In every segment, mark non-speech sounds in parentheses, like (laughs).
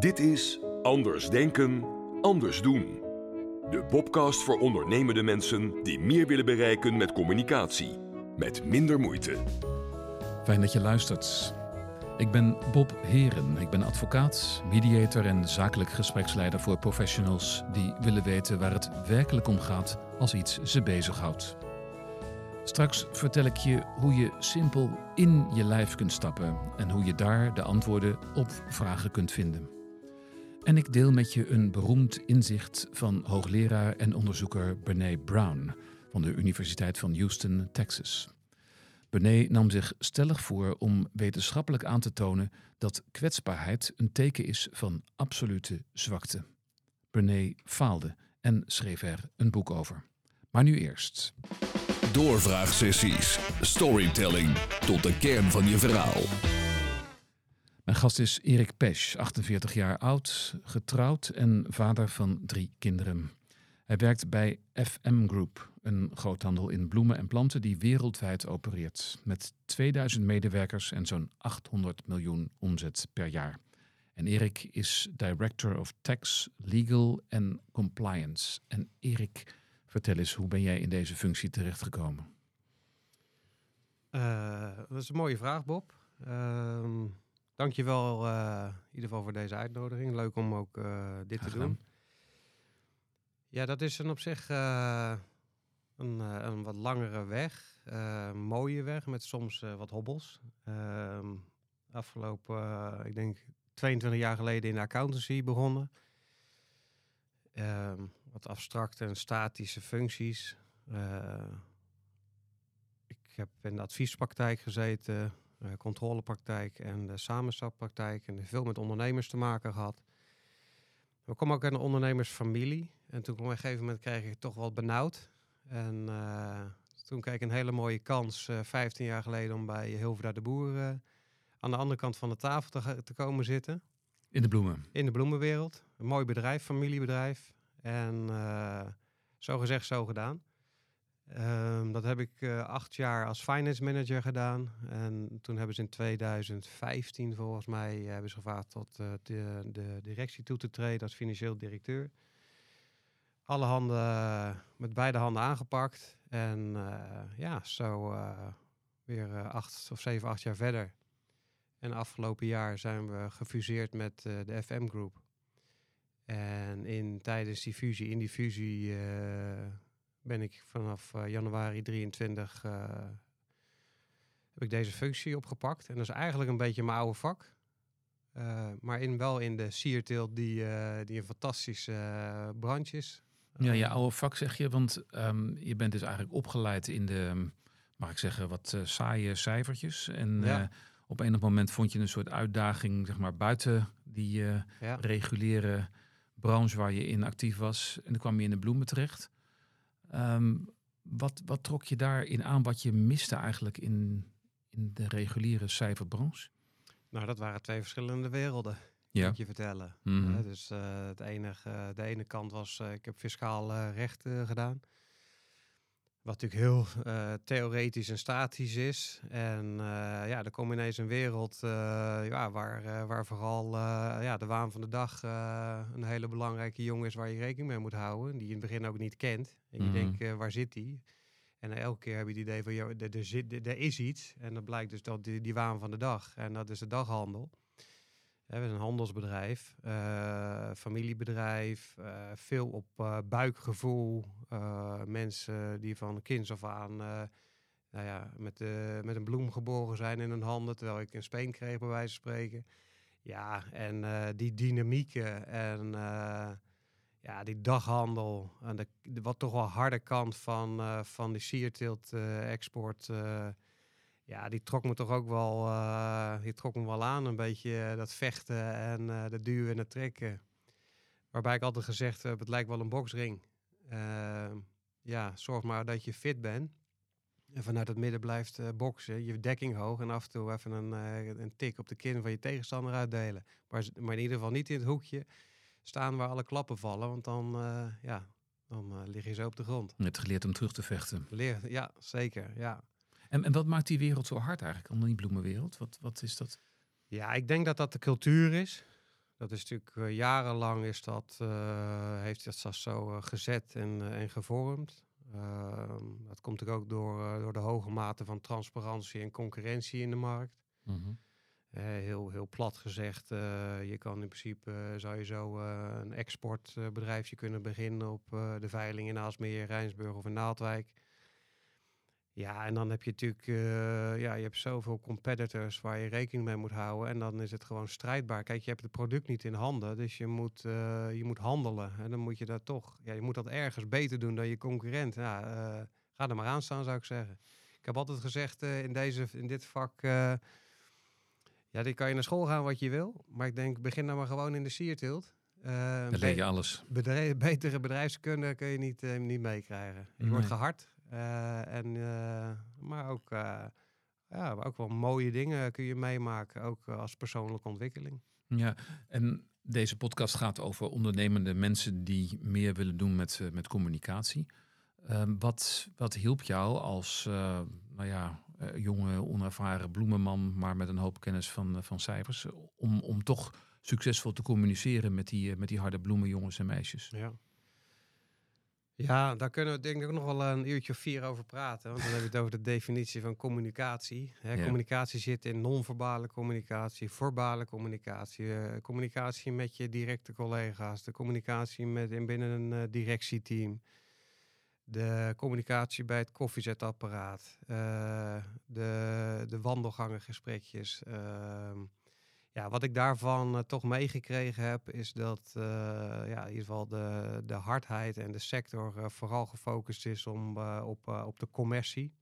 Dit is Anders Denken, Anders Doen. De podcast voor ondernemende mensen die meer willen bereiken met communicatie. Met minder moeite. Fijn dat je luistert. Ik ben Bob Heren. Ik ben advocaat, mediator en zakelijk gespreksleider voor professionals die willen weten waar het werkelijk om gaat als iets ze bezighoudt. Straks vertel ik je hoe je simpel in je lijf kunt stappen en hoe je daar de antwoorden op vragen kunt vinden. En ik deel met je een beroemd inzicht van hoogleraar en onderzoeker Brené Brown van de Universiteit van Houston, Texas. Brené nam zich stellig voor om wetenschappelijk aan te tonen dat kwetsbaarheid een teken is van absolute zwakte. Brené faalde en schreef er een boek over. Maar nu eerst. Doorvraagsessies. Storytelling. Tot de kern van je verhaal. Mijn gast is Erik Pesch, 48 jaar oud, getrouwd en vader van drie kinderen. Hij werkt bij FM Group, een groothandel in bloemen en planten die wereldwijd opereert, met 2000 medewerkers en zo'n 800 miljoen omzet per jaar. En Erik is Director of Tax, Legal en Compliance. En Erik, vertel eens, hoe ben jij in deze functie terechtgekomen? Uh, dat is een mooie vraag, Bob. Uh, dankjewel uh, in ieder geval voor deze uitnodiging. Leuk om ook uh, dit te doen. Ja, dat is een op zich uh, een, een, wat langere weg. mooie weg met soms wat hobbels. Ehm, afgelopen, ik denk 22 jaar geleden in de accountancy begonnen. Ehm, wat abstracte en statische functies. ik heb in de adviespraktijk gezeten, controlepraktijk en de samenstappraktijk. En veel met ondernemers te maken gehad. We komen ook uit een ondernemersfamilie. En toen op een gegeven moment kreeg ik toch wel benauwd. En uh, toen kreeg ik een hele mooie kans, uh, 15 jaar geleden, om bij Hilverda de Boer uh, aan de andere kant van de tafel te, te, komen zitten. In de bloemen? In de bloemenwereld. Een mooi bedrijf, familiebedrijf. En zo gezegd, zo gedaan. Um, dat heb ik uh, acht jaar als finance manager gedaan. En toen hebben ze in 2015 volgens mij uh, hebben ze gevraagd tot uh, de, de, directie toe te treden als financieel directeur. Alle handen met beide handen aangepakt. En ja, zo weer acht of zeven, acht jaar verder. En afgelopen jaar zijn we gefuseerd met de FM Group. En in, tijdens die fusie, in die fusie ben ik vanaf uh, januari 23 uh, heb ik deze functie opgepakt. En dat is eigenlijk een beetje mijn oude vak. Uh, maar in, wel in de sierteelt die, die een fantastische branche is. Ja, je oude vak zeg je, want um, je bent dus eigenlijk opgeleid in de, mag ik zeggen, wat saaie cijfertjes. En ja. op een moment vond je een soort uitdaging, zeg maar, buiten die ja. reguliere branche waar je in actief was. En dan kwam je in de bloemen terecht. Um, wat, wat trok je daarin aan wat je miste eigenlijk in, in de reguliere cijferbranche? Nou, dat waren twee verschillende werelden, ja. moet je vertellen. Mm -hmm. uh, dus uh, het enige, de ene kant was, uh, ik heb fiscaal recht gedaan. Wat natuurlijk heel theoretisch en statisch is. En ja, dan kom je ineens een wereld ja, waar, waar vooral ja, de waan van de dag een hele belangrijke jongen is waar je rekening mee moet houden. Die je in het begin ook niet kent. En je Mhm. denkt, uh, waar zit die? En elke keer heb je het idee van, joh, er, er, zit, er is iets. En dat blijkt dus dat die, die waan van de dag. En dat is de daghandel. We hebben een handelsbedrijf, uh, familiebedrijf, uh, veel op uh, buikgevoel. mensen die van kinds af aan nou ja, met, met een bloem geboren zijn in hun handen, terwijl ik een speen kreeg, bij wijze van spreken. Ja, en die dynamieken en ja, die daghandel, en de, wat toch wel harde kant van, van die sierteelt export, ja, die trok me toch ook wel, die trok me wel aan, een beetje dat vechten en dat duwen en het trekken. Waarbij ik altijd gezegd heb, het lijkt wel een boksring. ja, zorg maar dat je fit bent. En vanuit het midden blijft boksen, je dekking hoog en af en toe even een, een tik op de kin van je tegenstander uitdelen. Maar, maar in ieder geval niet in het hoekje staan waar alle klappen vallen. Want dan, uh, ja, dan uh, lig je zo op de grond. Hebt geleerd om terug te vechten. Leer, ja, zeker. Ja. En, en wat maakt die wereld zo hard eigenlijk, onder die bloemenwereld? Wat, wat is dat? Ja, ik denk dat dat de cultuur is. Dat is natuurlijk jarenlang is dat, heeft dat zo gezet en, en gevormd. Ehm, dat komt natuurlijk ook door, door de hoge mate van transparantie en concurrentie in de markt. Mm heel, heel plat gezegd, je kan in principe, zou je zo een exportbedrijfje kunnen beginnen op de veiling in Aalsmeer, Rijnsburg of in Naaldwijk. Ja, en dan heb je natuurlijk, ja, je hebt zoveel competitors waar je rekening mee moet houden. En dan is het gewoon strijdbaar. Kijk, je hebt het product niet in handen, dus je moet, je moet handelen. En dan moet je dat toch, ja, je moet dat ergens beter doen dan je concurrent. Ja, ga er maar aan staan, zou ik zeggen. Ik heb altijd gezegd in, deze, in dit vak ja, die kan je naar school gaan wat je wil. Maar ik denk, begin dan maar gewoon in de sierteelt. Uh, Dan leer je alles. Bedrijf, (laughs) betere bedrijfskunde kun je niet, uh, niet meekrijgen. Je wordt gehard. Uh, en, maar ook, ja, ook wel mooie dingen kun je meemaken. Ook als persoonlijke ontwikkeling. Ja, en deze podcast gaat over ondernemende mensen die meer willen doen met, met communicatie. Ehm, wat, wat hielp jou als nou ja, uh, jonge, onervaren bloemenman, maar met een hoop kennis van, uh, van cijfers. Om, om toch succesvol te communiceren met die, uh, met die harde bloemen, jongens en meisjes. Ja. Ja, daar kunnen we denk ik nog wel een uurtje of vier over praten. Want dan hebben we het over de definitie van communicatie. Hè, ja. Communicatie zit in non-verbale communicatie, verbale communicatie, communicatie met je directe collega's, de communicatie met, in binnen een directieteam de communicatie bij het koffiezetapparaat, uh, de, de wandelgangengesprekjes. Uh, ja, wat ik daarvan uh, toch meegekregen heb, is dat uh, ja, in ieder geval de, de hardheid en de sector vooral gefocust is om, op, op de commercie.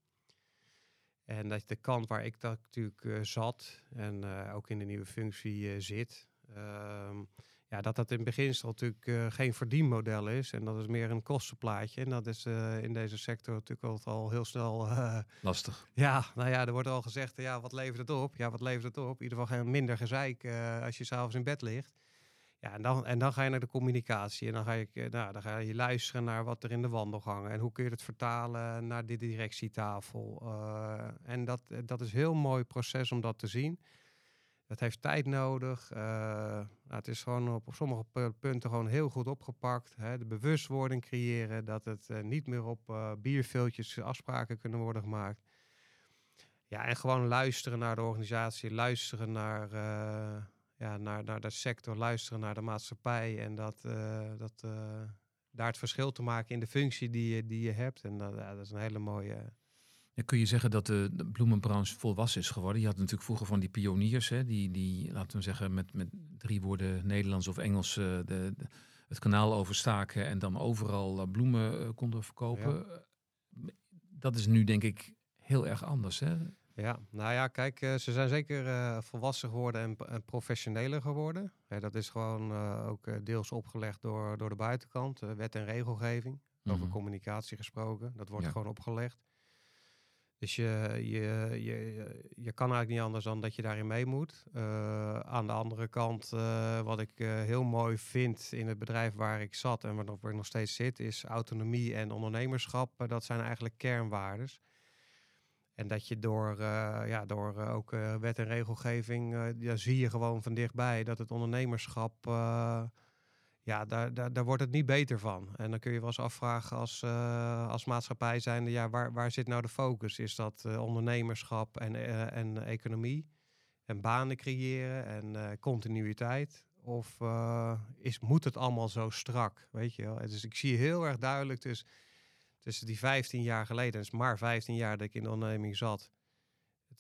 En dat de kant waar ik dat natuurlijk zat en ook in de nieuwe functie zit, ehm, ja, dat dat in beginsel natuurlijk uh, geen verdienmodel is. En dat is meer een kostenplaatje. En dat is uh, in deze sector natuurlijk altijd al heel snel... Uh, Lastig. Ja, nou ja, er wordt al gezegd, ja, wat levert het op? Ja, wat levert het op? In ieder geval geen minder gezeik als je s'avonds in bed ligt. Ja, en dan, en dan ga je naar de communicatie. En dan ga, je, nou, dan ga je luisteren naar wat er in de wandelgangen. En hoe kun je het vertalen naar de directietafel. en dat, dat is een heel mooi proces om dat te zien. Het heeft tijd nodig. Uh, nou, het is gewoon op, sommige punten gewoon heel goed opgepakt. Hè. De bewustwording creëren dat het uh, niet meer op uh, bierveeltjes afspraken kunnen worden gemaakt. Ja, en gewoon luisteren naar de organisatie, luisteren naar, ja, naar, naar de sector, luisteren naar de maatschappij. En dat, dat, daar het verschil te maken in de functie die je, die je hebt. En dat, ja, dat is een hele mooie kun je zeggen dat de, de, bloemenbranche volwassen is geworden? Je had natuurlijk vroeger van die pioniers, hè, die, die, laten we zeggen, met, met drie woorden Nederlands of Engels uh, de, het kanaal overstaken en dan overal uh, bloemen uh, konden verkopen. Dat is nu denk ik heel erg anders. Hè? Ja, nou ja, kijk, ze zijn zeker volwassen geworden en, en professioneler geworden. dat is gewoon ook deels opgelegd door, door de buitenkant, wet en regelgeving. Over mhm. communicatie gesproken. Dat wordt gewoon opgelegd. Dus je, je, je, je kan eigenlijk niet anders dan dat je daarin mee moet. Uh, aan de andere kant, uh, wat ik uh, heel mooi vind in het bedrijf waar ik zat en waar ik nog steeds zit, is autonomie en ondernemerschap. dat zijn eigenlijk kernwaardes. En dat je door, ja, door ook wet en regelgeving, ja, zie je gewoon van dichtbij dat het ondernemerschap ja, daar, daar, daar wordt het niet beter van. En dan kun je wel eens afvragen als, uh, als maatschappij zijnde, ja, waar, waar zit nou de focus? Is dat uh, ondernemerschap en, uh, en economie? En banen creëren en continuïteit? Of is, moet het allemaal zo strak? Weet je wel? Dus ik zie heel erg duidelijk tussen, tussen die 15 jaar geleden, is maar 15 jaar dat ik in de onderneming zat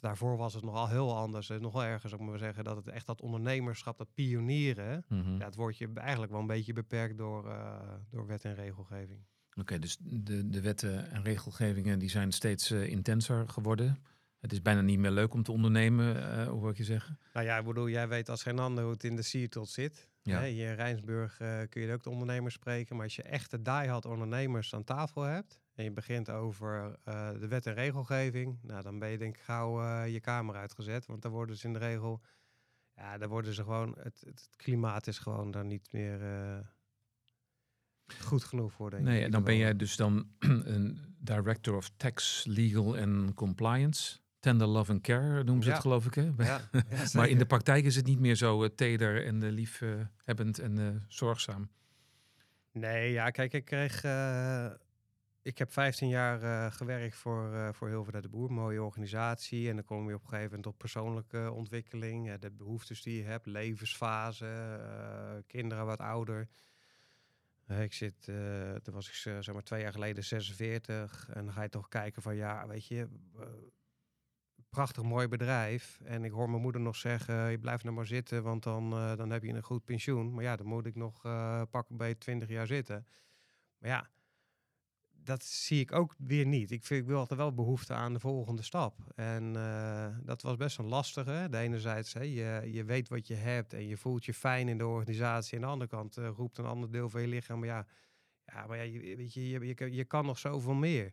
daarvoor was het nogal heel anders. Nog wel ergens, ook maar zeggen, dat het echt dat ondernemerschap, dat pionieren, mm ja, het wordt je eigenlijk wel een beetje beperkt door, uh, door wet en regelgeving. Oké, dus de, de wetten en regelgevingen die zijn steeds uh, intenser geworden. Het is bijna niet meer leuk om te ondernemen, uh, hoe wil ik je zeggen? Nou ja, ik bedoel, jij weet als geen ander hoe het in de Seattle zit. Ja. Hier in Rijnsburg kun je ook de ondernemers spreken. Maar als je echte die-hard ondernemers aan tafel hebt en je begint over uh, de wet en regelgeving, nou, dan ben je denk ik gauw uh, je kamer uitgezet. Want dan worden ze in de regel, ja, dan worden ze gewoon, het, het klimaat is gewoon dan niet meer uh, goed genoeg voor. Denk nee, en dan ben jij dus dan (clears throat) een director of tax, legal en compliance. Tender love and care noemen ze Ja. het geloof ik. Hè? Ja, (laughs) ja, maar in de praktijk is het niet meer zo eh, teder en eh, liefhebbend en eh, zorgzaam. Nee, ja, kijk, ik kreeg. Ik heb 15 jaar eh, gewerkt voor, eh voor Hilver de Boer, mooie organisatie. En dan kom je op een gegeven moment op persoonlijke ontwikkeling, de behoeftes die je hebt, levensfase, eh, kinderen wat ouder. Ik zit, toen was ik zeg maar twee jaar geleden 46. En dan ga je toch kijken van ja, weet je, prachtig mooi bedrijf. En ik hoor mijn moeder nog zeggen, je blijft nou maar zitten, want dan, dan heb je een goed pensioen. Maar ja, dan moet ik nog eh pakken bij 20 jaar zitten. Maar ja, dat zie ik ook weer niet. Ik, vind, ik wil altijd wel behoefte aan de volgende stap. En eh, dat was best een lastige. De enerzijds, hè, je, je weet wat je hebt en je voelt je fijn in de organisatie. En aan de andere kant eh, roept een ander deel van je lichaam, maar ja, ja, maar ja, je, weet je, je, je, kan- je kan nog zoveel meer.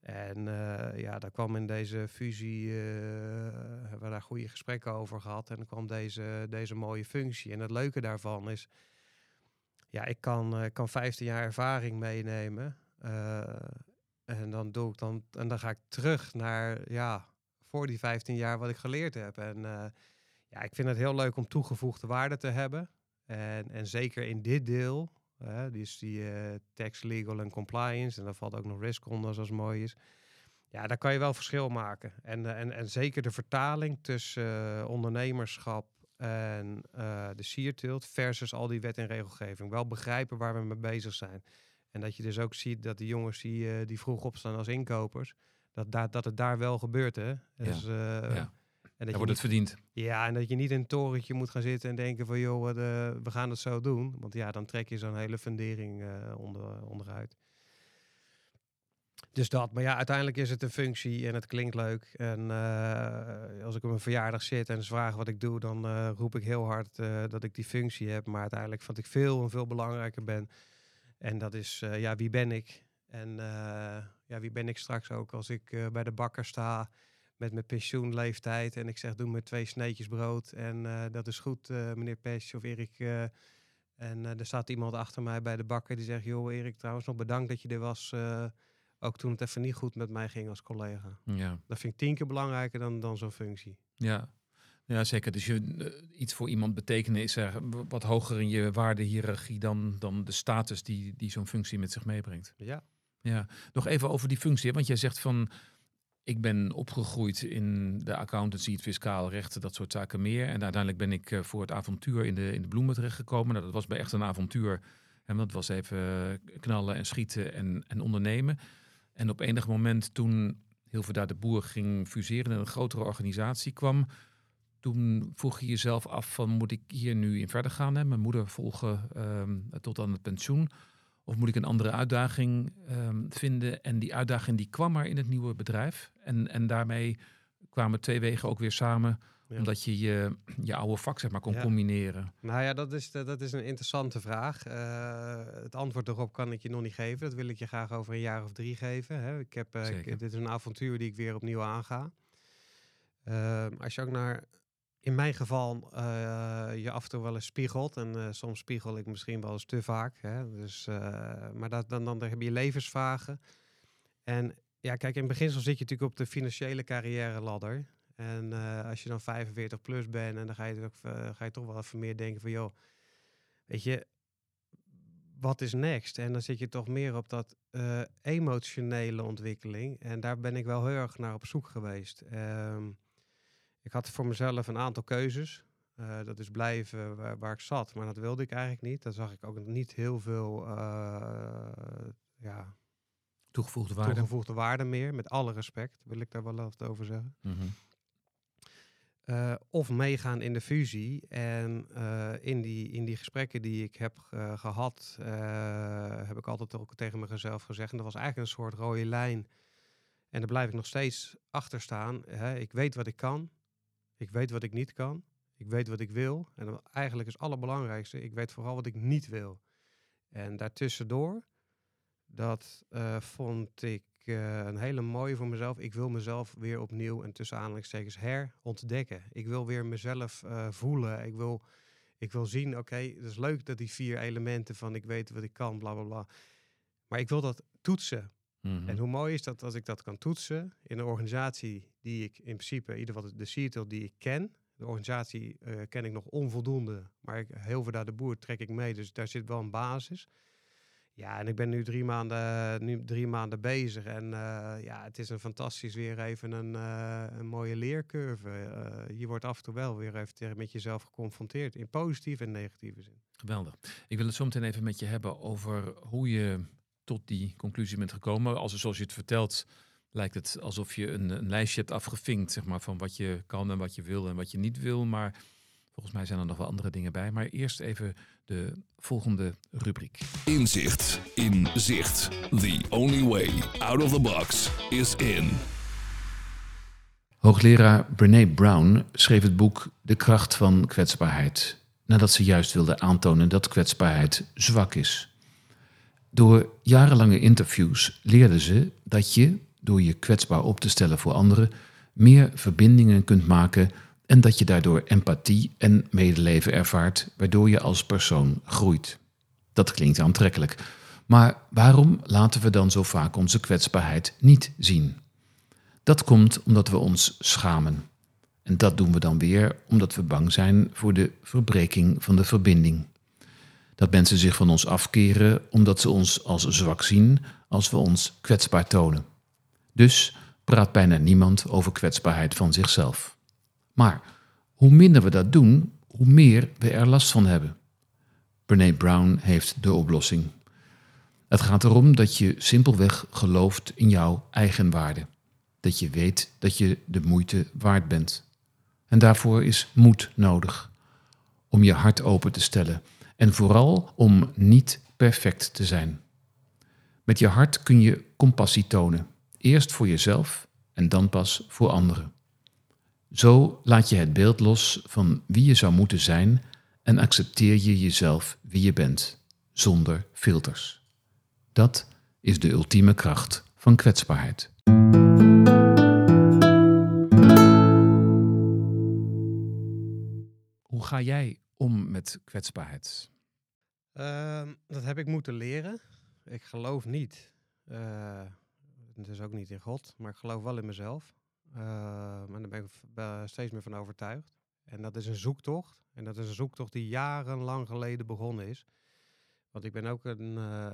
En eh, ja, daar kwam in deze fusie, hebben we daar goede gesprekken over gehad. En dan kwam deze, deze mooie functie. En het leuke daarvan is, ja, ik kan, ik kan 15 jaar ervaring meenemen. Eh, en dan doe ik dan, en dan ga ik terug naar, ja, voor die 15 jaar wat ik geleerd heb. En eh, ja, ik vind het heel leuk om toegevoegde waarde te hebben. En, en zeker in dit deel, hè, die is die eh, tax, legal en compliance. En daar valt ook nog risk onder, zoals mooi is. Ja, daar kan je wel verschil maken. En, en, en zeker de vertaling tussen ondernemerschap en de sierteelt versus al die wet en regelgeving. Wel begrijpen waar we mee bezig zijn. En dat je dus ook ziet dat de jongens die, eh, die vroeg opstaan als inkopers, dat, daar dat het daar wel gebeurt. Hè? Dus, eh, ja. En dat wordt het verdiend. ja, en dat je niet in een torentje moet gaan zitten en denken van joh, eh, we gaan het zo doen. Want ja, dan trek je zo'n hele fundering onder, onderuit. Dus dat, maar ja, uiteindelijk is het een functie en het klinkt leuk. En als ik op een verjaardag zit en ze vragen wat ik doe, dan roep ik heel hard dat ik die functie heb. Maar uiteindelijk vond ik veel en veel belangrijker ben. En dat is, eh, ja, wie ben ik? En eh, ja, wie ben ik straks ook als ik eh, bij de bakker sta met mijn pensioenleeftijd en ik zeg doe me twee sneetjes brood en dat is goed meneer Pesch of Erik. en er staat iemand achter mij bij de bakker die zegt joh Erik trouwens nog bedankt dat je er was. ook toen het even niet goed met mij ging als collega. Ja. Dat vind ik tien keer belangrijker dan, dan zo'n functie. Ja. Ja, zeker. Dus je, eh, iets voor iemand betekenen is er wat hoger in je waardehiërarchie dan, dan de status die, die zo'n functie met zich meebrengt. Ja. Ja, nog even over die functie. Want jij zegt van, ik ben opgegroeid in de accountancy, het fiscaal recht, dat soort zaken meer. En uiteindelijk ben ik eh, voor het avontuur in de, in de bloemen terechtgekomen. Nou, dat was bij echt een avontuur. En dat was even eh, knallen en schieten en, en ondernemen. En op enig moment toen Hilverda de Boer ging fuseren en een grotere organisatie kwam... Toen vroeg je jezelf af van moet ik hier nu in verder gaan? Hè? Mijn moeder volgen ehm, tot aan het pensioen. Of moet ik een andere uitdaging ehm, vinden? En die uitdaging die kwam maar in het nieuwe bedrijf. En, en daarmee kwamen twee wegen ook weer samen. Ja. Omdat je, je je oude vak zeg maar kon Ja. combineren. Nou ja, dat is, de- dat is een interessante vraag. Eh, het antwoord erop kan ik je nog niet geven. Dat wil ik je graag over een jaar of drie geven. Hè. Ik heb, eh, ik- dit is een avontuur die ik weer opnieuw aanga. Ehm, als je ook naar, in mijn geval, eh, je af en toe wel eens spiegelt. En eh, soms spiegel ik misschien wel eens te vaak. Hè. Dus, eh, maar dat, dan, dan heb je levensvragen. En ja, kijk, in beginsel zit je natuurlijk op de financiële carrière ladder. En als je dan 45 plus bent, en dan ga je, ook, ga je toch wel even meer denken van, joh, weet je, wat is next? En dan zit je toch meer op dat emotionele ontwikkeling. En daar ben ik wel heel erg naar op zoek geweest. Ehm, ik had voor mezelf een aantal keuzes. Eh, dat is blijven waar, waar ik zat, maar dat wilde ik eigenlijk niet. Daar zag ik ook niet heel veel eh, ja, Toegevoegde waarde. toegevoegde waarde meer. Met alle respect wil ik daar wel wat over zeggen. Mhm. Eh, of meegaan in de fusie. En in, die, in die gesprekken die ik heb eh, gehad, eh, heb ik altijd ook tegen mezelf gezegd. En dat was eigenlijk een soort rode lijn. En daar blijf ik nog steeds achter staan. Hè. Ik weet wat ik kan. Ik weet wat ik niet kan. Ik weet wat ik wil. En eigenlijk is het allerbelangrijkste, ik weet vooral wat ik niet wil. En daartussendoor, dat eh, vond ik eh, een hele mooie voor mezelf. Ik wil mezelf weer opnieuw en tussen aanhalingstekens herontdekken. Ik wil weer mezelf eh, voelen. Ik wil, ik wil zien, oké, het is leuk dat die vier elementen van ik weet wat ik kan, bla bla bla. Maar ik wil dat toetsen. Mhm. En hoe mooi is dat als ik dat kan toetsen in een organisatie die ik in principe, in ieder geval de Seattle die ik ken. De organisatie eh, ken ik nog onvoldoende, maar ik, heel veel daar de boer trek ik mee, dus daar zit wel een basis. Ja, en ik ben nu drie maanden, nu drie maanden bezig en eh, ja, het is een fantastisch weer even een, eh, een mooie leercurve. Eh, je wordt af en toe wel weer even met jezelf geconfronteerd, in positieve en negatieve zin. Geweldig. Ik wil het zo meteen even met je hebben over hoe je tot die conclusie bent gekomen. Als, zoals je het vertelt, lijkt het alsof je een, een lijstje hebt afgevinkt, zeg maar, van wat je kan en wat je wil en wat je niet wil. Maar volgens mij zijn er nog wel andere dingen bij. Maar eerst even de volgende rubriek. Inzicht in zicht. The only way out of the box is in. Hoogleraar Brené Brown schreef het boek De kracht van kwetsbaarheid, nadat ze juist wilde aantonen dat kwetsbaarheid zwak is. Door jarenlange interviews leerde ze dat je, door je kwetsbaar op te stellen voor anderen, meer verbindingen kunt maken en dat je daardoor empathie en medeleven ervaart, waardoor je als persoon groeit. Dat klinkt aantrekkelijk. Maar waarom laten we dan zo vaak onze kwetsbaarheid niet zien? Dat komt omdat we ons schamen. En dat doen we dan weer omdat we bang zijn voor de verbreking van de verbinding. Dat mensen zich van ons afkeren omdat ze ons als zwak zien als we ons kwetsbaar tonen. Dus praat bijna niemand over kwetsbaarheid van zichzelf. Maar hoe minder we dat doen, hoe meer we er last van hebben. Brene Brown heeft de oplossing. Het gaat erom dat je simpelweg gelooft in jouw eigen waarde dat je weet dat je de moeite waard bent. En daarvoor is moed nodig. Om je hart open te stellen en vooral om niet perfect te zijn. Met je hart kun je compassie tonen, eerst voor jezelf en dan pas voor anderen. Zo laat je het beeld los van wie je zou moeten zijn en accepteer je jezelf wie je bent, zonder filters. Dat is de ultieme kracht van kwetsbaarheid. Hoe ga jij om met kwetsbaarheid? Ehm, dat heb ik moeten leren. Ik geloof niet. eh, het is ook niet in God, maar ik geloof wel in mezelf. Ehm, en daar ben ik steeds meer van overtuigd. En dat is een zoektocht. En dat is een zoektocht die jarenlang geleden begonnen is. Want ik ben ook een. eh,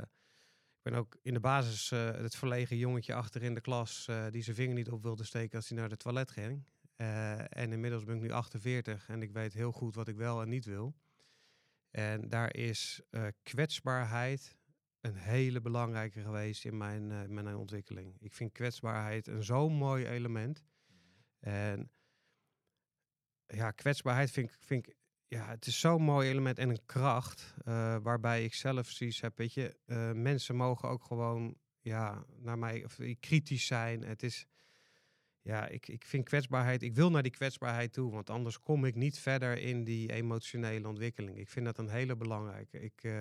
ik ben ook in de basis eh, het verlegen jongetje achter in de klas die zijn vinger niet op wilde steken als hij naar de toilet ging. En inmiddels ben ik nu 48 en ik weet heel goed wat ik wel en niet wil. En daar is eh, kwetsbaarheid een hele belangrijke geweest in mijn, eh, mijn ontwikkeling. Ik vind kwetsbaarheid een zo'n mooi element. En ja, kwetsbaarheid vind ik, vind ik ja, het is zo'n mooi element en een kracht. eh, waarbij ik zelf zoiets heb, weet je, mensen mogen ook gewoon, ja, naar mij of, kritisch zijn. Het is, ja, ik, ik vind kwetsbaarheid, ik wil naar die kwetsbaarheid toe, want anders kom ik niet verder in die emotionele ontwikkeling. Ik vind dat een hele belangrijke. Ik, eh,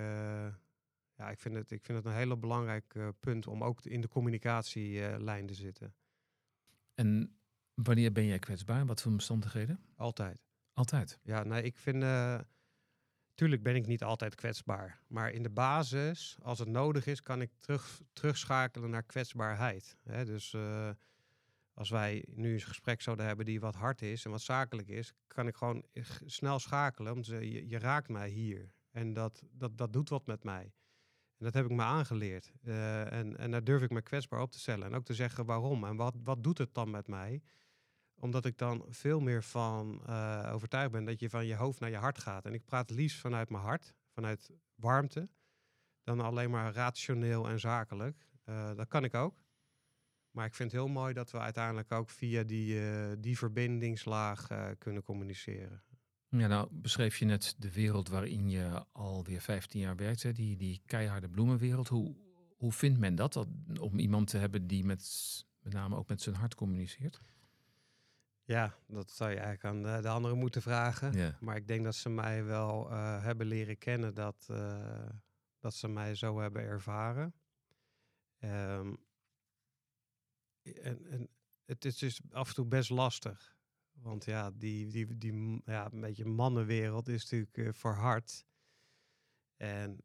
ja, ik vind het, ik vind het een hele belangrijk eh, punt om ook in de communicatielijn te zitten. En wanneer ben jij kwetsbaar? Wat voor omstandigheden? Altijd. Altijd. Ja, nee, ik vind. eh, tuurlijk ben ik niet altijd kwetsbaar. Maar in de basis, als het nodig is, kan ik terug, terugschakelen naar kwetsbaarheid. Hè? Dus als wij nu een gesprek zouden hebben die wat hard is en wat zakelijk is, kan ik gewoon snel schakelen. Zeggen, je, je raakt mij hier. En dat, dat, dat doet wat met mij. En dat heb ik me aangeleerd. Eh, en, en daar durf ik me kwetsbaar op te stellen. En ook te zeggen waarom en wat, wat doet het dan met mij omdat ik dan veel meer van eh, overtuigd ben dat je van je hoofd naar je hart gaat. En ik praat liefst vanuit mijn hart, vanuit warmte, dan alleen maar rationeel en zakelijk. Eh, dat kan ik ook. Maar ik vind het heel mooi dat we uiteindelijk ook via die, eh, die verbindingslaag eh, kunnen communiceren. Ja, nou beschreef je net de wereld waarin je alweer 15 jaar werkt, hè? Die, die keiharde bloemenwereld. Hoe, hoe vindt men dat, dat, om iemand te hebben die met, met name ook met zijn hart communiceert? Ja, dat zou je eigenlijk aan de, de anderen moeten vragen. Ja. Maar ik denk dat ze mij wel eh, hebben leren kennen dat, dat ze mij zo hebben ervaren. Ehm, en, en het is dus af en toe best lastig. Want ja, die, die, die ja, een beetje mannenwereld is natuurlijk eh, verhard. En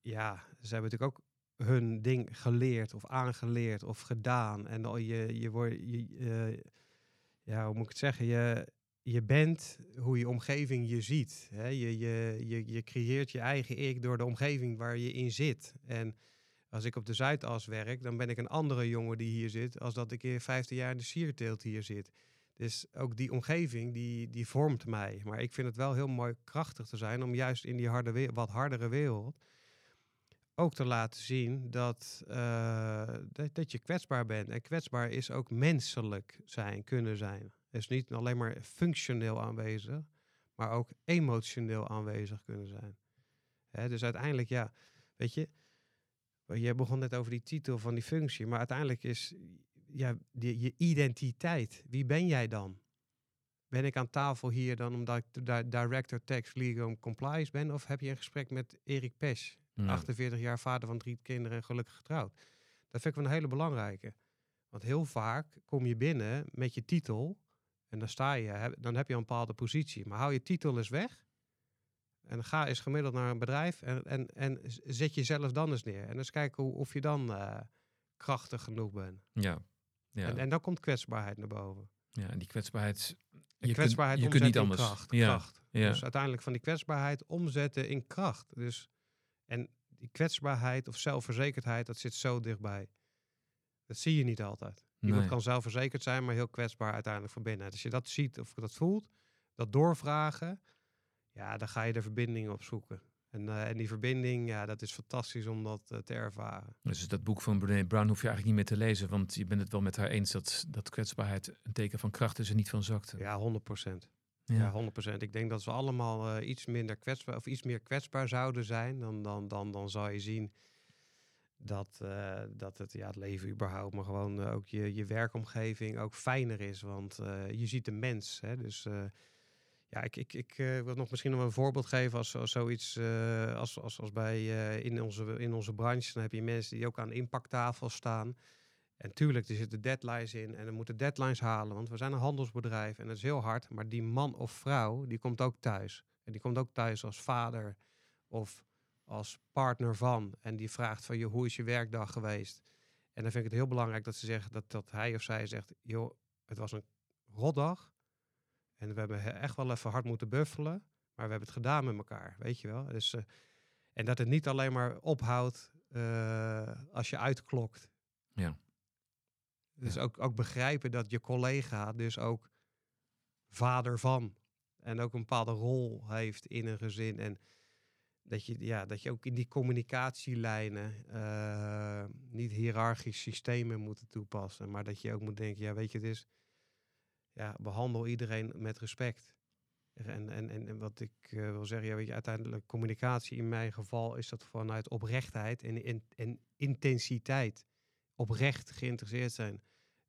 ja, ze hebben natuurlijk ook hun ding geleerd of aangeleerd of gedaan. En al je, je wordt, je, eh, ja, hoe moet ik het zeggen? Je, je bent hoe je omgeving je ziet. Hè? Je, je, je, je creëert je eigen ik door de omgeving waar je in zit. En als ik op de Zuidas werk, dan ben ik een andere jongen die hier zit, als dat ik in 15 jaar in de sierteelt hier zit. Dus ook die omgeving, die, die vormt mij. Maar ik vind het wel heel mooi krachtig te zijn om juist in die harde, wat hardere wereld ook te laten zien dat, uh, dat, dat, je kwetsbaar bent. En kwetsbaar is ook menselijk zijn, kunnen zijn. Dus niet alleen maar functioneel aanwezig, maar ook emotioneel aanwezig kunnen zijn. Dus uiteindelijk, ja, weet je, je begon net over die titel van die functie, maar uiteindelijk is ja, die, je identiteit. Wie ben jij dan? Ben ik aan tafel hier dan omdat ik de director tax legal compliance ben? Of heb je een gesprek met Erik Pesch, 48 jaar vader van drie kinderen en gelukkig getrouwd? Dat vind ik wel een hele belangrijke. Want heel vaak kom je binnen met je titel en dan sta je, dan heb je een bepaalde positie. Maar hou je titel eens weg en ga eens gemiddeld naar een bedrijf en, en, en zet jezelf dan eens neer. En eens kijken hoe, of je dan uh, krachtig genoeg bent. Ja. ja. En, en dan komt kwetsbaarheid naar boven. Ja, en die kwetsbaarheid. Je kwetsbaarheid kunt, je kunt niet anders. Kracht, ja. kracht. Ja. Dus uiteindelijk van die kwetsbaarheid omzetten in kracht. Dus, en die kwetsbaarheid of zelfverzekerdheid, dat zit zo dichtbij. Dat zie je niet altijd. Iemand kan zelfverzekerd zijn, maar heel kwetsbaar uiteindelijk van binnen. Als je dat ziet of dat voelt, dat doorvragen, ja, dan ga je de verbinding op zoeken. En, uh, en die verbinding, ja, dat is fantastisch om dat uh, te ervaren. Dus dat boek van Brené Brown hoef je eigenlijk niet meer te lezen, want je bent het wel met haar eens dat, dat kwetsbaarheid een teken van kracht is en niet van zwakte. Ja, 100 procent. Ja. ja, 100 procent. Ik denk dat we allemaal uh, iets minder kwetsbaar of iets meer kwetsbaar zouden zijn. Dan, dan, dan, dan zou je zien dat, uh, dat het, ja, het leven überhaupt, maar gewoon uh, ook je, je werkomgeving ook fijner is. Want je ziet de mens. Hè? Dus ja, ik, ik, ik wil nog misschien nog een voorbeeld geven als, als zoiets als, als, als bij in, onze, in onze branche. Dan heb je mensen die ook aan impacttafel staan. En tuurlijk, er zitten deadlines in en er moeten deadlines halen. Want we zijn een handelsbedrijf en dat is heel hard. Maar die man of vrouw, die komt ook thuis. En die komt ook thuis als vader of als partner van en die vraagt van je, hoe is je werkdag geweest? En dan vind ik het heel belangrijk dat ze zeggen dat, dat hij of zij zegt, joh, het was een rotdag. En we hebben echt wel even hard moeten buffelen, maar we hebben het gedaan met elkaar, weet je wel. Dus, uh, en dat het niet alleen maar ophoudt uh, als je uitklokt. Ja. Dus Ook, ook begrijpen dat je collega dus ook vader van en ook een bepaalde rol heeft in een gezin. En dat je, ja, dat je ook in die communicatielijnen uh, niet hiërarchisch systemen moet toepassen. Maar dat je ook moet denken, ja, weet je, het is, ja, behandel iedereen met respect. En, en, en, wat ik uh, wil zeggen, ja, weet je, uiteindelijk communicatie in mijn geval is dat vanuit oprechtheid en, en, en intensiteit. Oprecht geïnteresseerd zijn.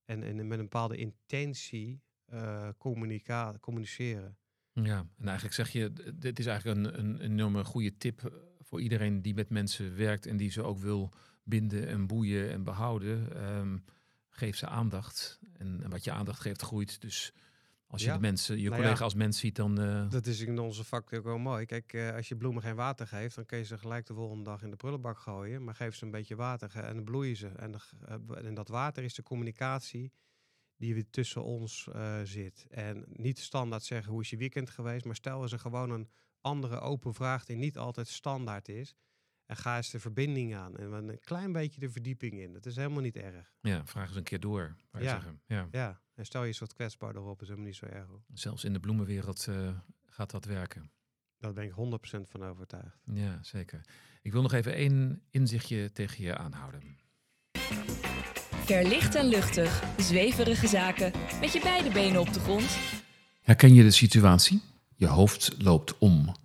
En, en met een bepaalde intentie uh, communiceren. Ja, en eigenlijk zeg je, dit is eigenlijk een, een enorme goede tip eh, voor iedereen die met mensen werkt en die ze ook wil binden en boeien en behouden. Um, geef ze aandacht. En, en, wat je aandacht geeft, groeit. Dus als je de mensen, je nou collega als mens ziet, dan. Uh... Dat is in onze vak ook wel mooi. Kijk, uh, als je bloemen geen water geeft, dan kun je ze gelijk de volgende dag in de prullenbak gooien. Maar geef ze een beetje water en dan bloeien ze. En, en dat water is de communicatie die weer tussen ons zit. En niet standaard zeggen hoe is je weekend geweest, maar stel eens een gewoon een andere open vraag die niet altijd standaard is. En ga eens de verbinding aan en een klein beetje de verdieping in. Dat is helemaal niet erg. Ja, vraag eens een keer door. Ja, zeggen. ja. ja, en stel je eens wat kwetsbaarder op, is helemaal niet zo erg. Zelfs in de bloemenwereld uh, gaat dat werken. Daar ben ik 100% van overtuigd. Ja, zeker. Ik wil nog even één inzichtje tegen je aanhouden. Verlicht en luchtig, zweverige zaken, met je beide benen op de grond. Herken je de situatie? Je hoofd loopt om.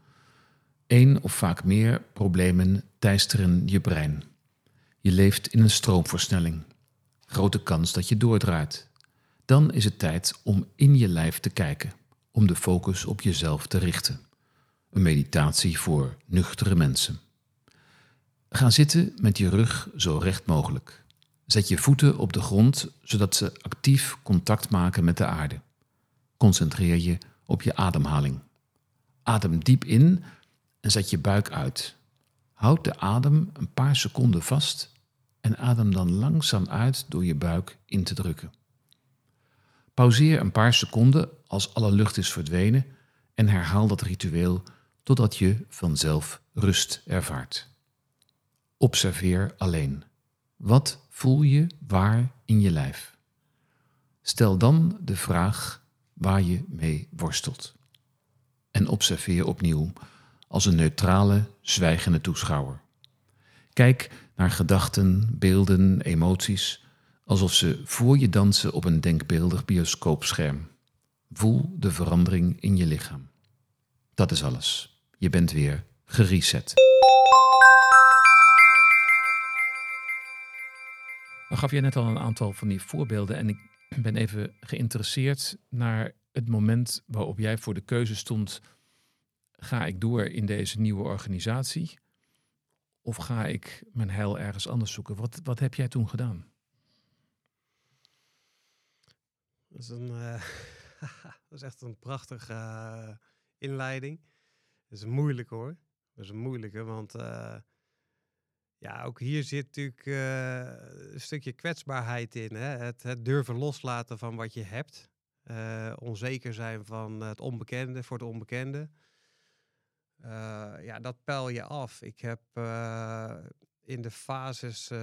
Eén of vaak meer problemen teisteren je brein. Je leeft in een stroomversnelling. Grote kans dat je doordraait. Dan is het tijd om in je lijf te kijken, om de focus op jezelf te richten. Een meditatie voor nuchtere mensen. Ga zitten met je rug zo recht mogelijk. Zet je voeten op de grond zodat ze actief contact maken met de aarde. Concentreer je op je ademhaling. Adem diep in en zet je buik uit. Houd de adem een paar seconden vast en adem dan langzaam uit door je buik in te drukken. Pauzeer een paar seconden als alle lucht is verdwenen en herhaal dat ritueel totdat je vanzelf rust ervaart. Observeer alleen. Wat voel je waar in je lijf? Stel dan de vraag waar je mee worstelt. En observeer opnieuw als een neutrale, zwijgende toeschouwer. Kijk naar gedachten, beelden, emoties, alsof ze voor je dansen op een denkbeeldig bioscoopscherm. Voel de verandering in je lichaam. Dat is alles. Je bent weer gereset. Dan gaf je net al een aantal van die voorbeelden en ik ben even geïnteresseerd naar het moment waarop jij voor de keuze stond: ga ik door in deze nieuwe organisatie of ga ik mijn heil ergens anders zoeken? Wat, wat heb jij toen gedaan? Dat is, een, uh, (laughs) dat is echt een prachtige uh, inleiding. Dat is een moeilijke hoor. Dat is een moeilijke, want uh, ja, ook hier zit natuurlijk een stukje kwetsbaarheid in. Hè? Het, het, durven loslaten van wat je hebt. onzeker zijn van het onbekende voor het onbekende. Ja, dat peil je af. Ik heb in de fases uh,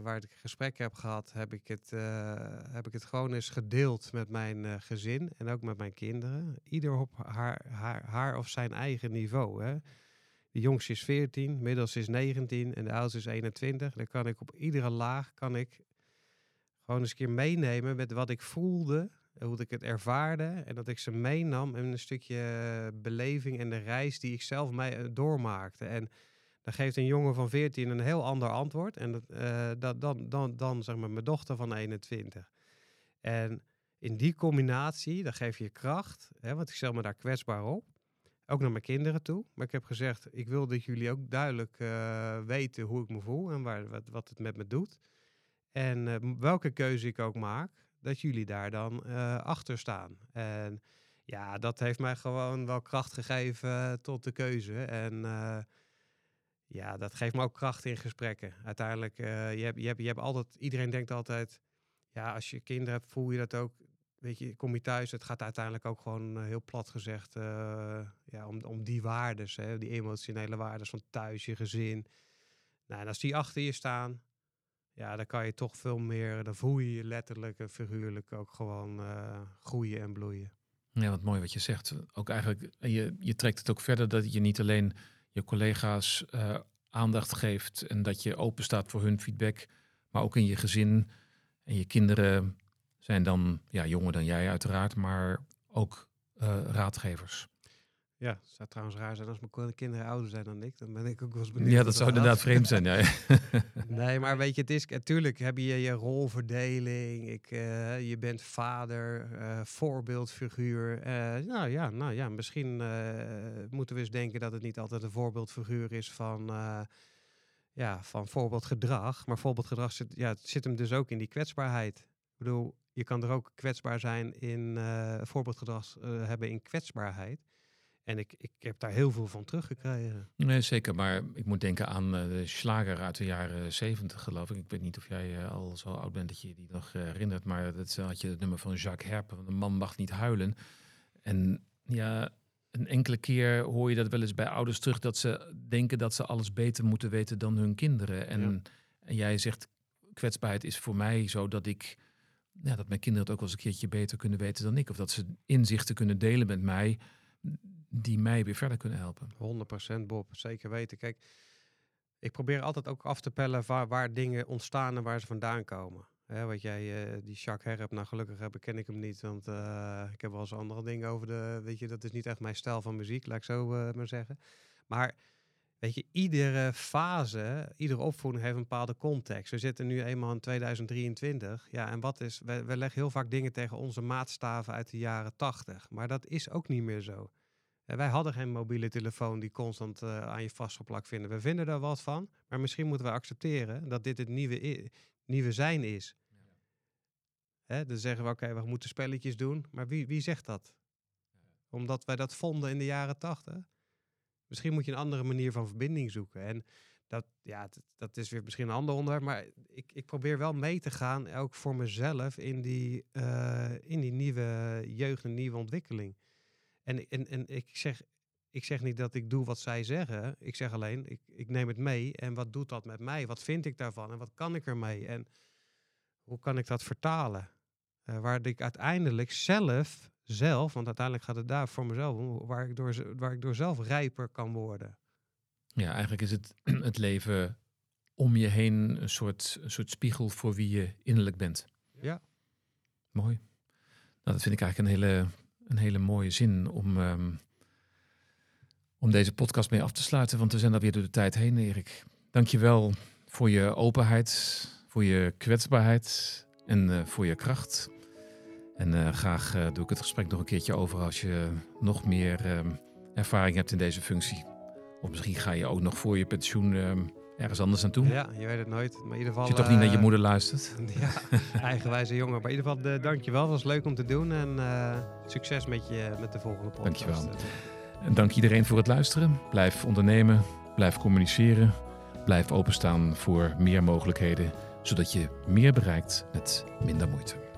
waar ik gesprek heb gehad, heb ik het, heb ik het gewoon eens gedeeld met mijn gezin en ook met mijn kinderen. Ieder op haar, haar, haar of zijn eigen niveau. Hè. De jongste is 14, middelste is 19 en de oudste is 21. Dan kan ik op iedere laag kan ik gewoon eens een keer meenemen met wat ik voelde, hoe ik het ervaarde en dat ik ze meenam in een stukje beleving en de reis die ik zelf mee doormaakte. En dan geeft een jongen van 14 een heel ander antwoord. En dat, uh, dat, dan, dan, dan zeg maar mijn dochter van 21. En in die combinatie, dan geef je kracht. Hè, want ik stel me daar kwetsbaar op. Ook naar mijn kinderen toe. Maar ik heb gezegd, ik wil dat jullie ook duidelijk weten hoe ik me voel. En waar, wat, wat het met me doet. En welke keuze ik ook maak, dat jullie daar dan achter staan. En ja, dat heeft mij gewoon wel kracht gegeven tot de keuze. En ja, dat geeft me ook kracht in gesprekken. Uiteindelijk, uh, je, hebt, je, hebt, je hebt altijd, iedereen denkt altijd, ja, als je kinderen hebt, voel je dat ook. Weet je, kom je thuis, het gaat uiteindelijk ook gewoon uh, heel plat gezegd uh, ja, om, om die waardes, hè, die emotionele waardes van thuis, je gezin. Nou, en als die achter je staan, ja, dan kan je toch veel meer, dan voel je je letterlijk en figuurlijk ook gewoon groeien en bloeien. Ja, wat mooi wat je zegt. Ook eigenlijk, je, je trekt het ook verder dat je niet alleen je collega's uh, aandacht geeft en dat je open staat voor hun feedback, maar ook in je gezin. En je kinderen zijn dan ja, jonger dan jij uiteraard, maar ook uh, raadgevers. Ja, het zou trouwens raar zijn als mijn kinderen ouder zijn dan ik. Dan ben ik ook wel eens benieuwd. Ja, dat zou inderdaad vreemd zijn. Ja. (laughs) (laughs) nee, maar weet je, het is natuurlijk heb je je rolverdeling. Ik, uh, je bent vader, uh, voorbeeldfiguur. Uh, nou ja, nou ja, misschien moeten we eens denken dat het niet altijd een voorbeeldfiguur is van, ja, van voorbeeldgedrag. Maar voorbeeldgedrag zit, ja, het zit hem dus ook in die kwetsbaarheid. Ik bedoel, je kan er ook kwetsbaar zijn in voorbeeldgedrag hebben in kwetsbaarheid. En ik, ik heb daar heel veel van teruggekregen. Nee, zeker. Maar ik moet denken aan uh, de slager uit de jaren zeventig, geloof ik. Ik weet niet of jij uh, al zo oud bent dat je die nog uh, herinnert. Maar dat had je het nummer van Jacques Herp. De man mag niet huilen. En ja, een enkele keer hoor je dat wel eens bij ouders terug. Dat ze denken dat ze alles beter moeten weten dan hun kinderen. En, ja. en jij zegt, kwetsbaarheid is voor mij zo dat ik... Ja, dat mijn kinderen het ook wel eens een keertje beter kunnen weten dan ik. Of dat ze inzichten kunnen delen met mij die mij weer verder kunnen helpen. 100% Bob, zeker weten. Kijk, ik probeer altijd ook af te pellen waar, dingen ontstaan en waar ze vandaan komen. Hè, wat jij, uh, die Jacques Herp, nou gelukkig heb, ken ik hem niet, want uh, ik heb wel eens andere dingen over de, weet je, dat is niet echt mijn stijl van muziek, laat ik zo uh, maar zeggen. Maar weet je, iedere fase, iedere opvoeding heeft een bepaalde context. We zitten nu eenmaal in 2023, ja, en wat is, we, we leggen heel vaak dingen tegen onze maatstaven uit de jaren 80, maar dat is ook niet meer zo. En wij hadden geen mobiele telefoon die constant uh, aan je vastgeplakt vinden. We vinden daar wat van, maar misschien moeten we accepteren dat dit het nieuwe, nieuwe zijn is. Ja. Hè, dan zeggen we, oké, we moeten spelletjes doen. Maar wie, wie zegt dat? Ja. Omdat wij dat vonden in de jaren tachtig. Misschien moet je een andere manier van verbinding zoeken. En dat, ja, dat, dat is weer misschien een ander onderwerp. Maar ik, ik probeer wel mee te gaan, ook voor mezelf, in die, eh, in die nieuwe jeugd en nieuwe ontwikkeling. En, en, en ik, zeg, ik zeg niet dat ik doe wat zij zeggen. Ik zeg alleen, ik, ik neem het mee. En wat doet dat met mij? Wat vind ik daarvan? En wat kan ik ermee? En hoe kan ik dat vertalen? Uh, waar ik uiteindelijk zelf, zelf, want uiteindelijk gaat het daar voor mezelf om, waar ik door, waar ik door zelf rijper kan worden. Ja, eigenlijk is het (clears throat) het leven om je heen een soort, een soort spiegel voor wie je innerlijk bent. Ja. Mooi. Nou, dat vind ik eigenlijk een hele, een hele mooie zin om, um, om deze podcast mee af te sluiten. Want we zijn alweer door de tijd heen, Erik. Dank je wel voor je openheid, voor je kwetsbaarheid en uh, voor je kracht. En uh, graag uh, doe ik het gesprek nog een keertje over als je nog meer um, ervaring hebt in deze functie. Of misschien ga je ook nog voor je pensioen um, ergens anders naartoe. Ja, je weet het nooit. Maar in ieder geval. Je toch niet naar je moeder luistert. (laughs) ja, eigenwijze jongen. Maar in ieder geval, dank je wel. Het was leuk om te doen. En uh, succes met, je, met de volgende podcast. Dank je wel. En dank iedereen voor het luisteren. Blijf ondernemen. Blijf communiceren. Blijf openstaan voor meer mogelijkheden. Zodat je meer bereikt met minder moeite.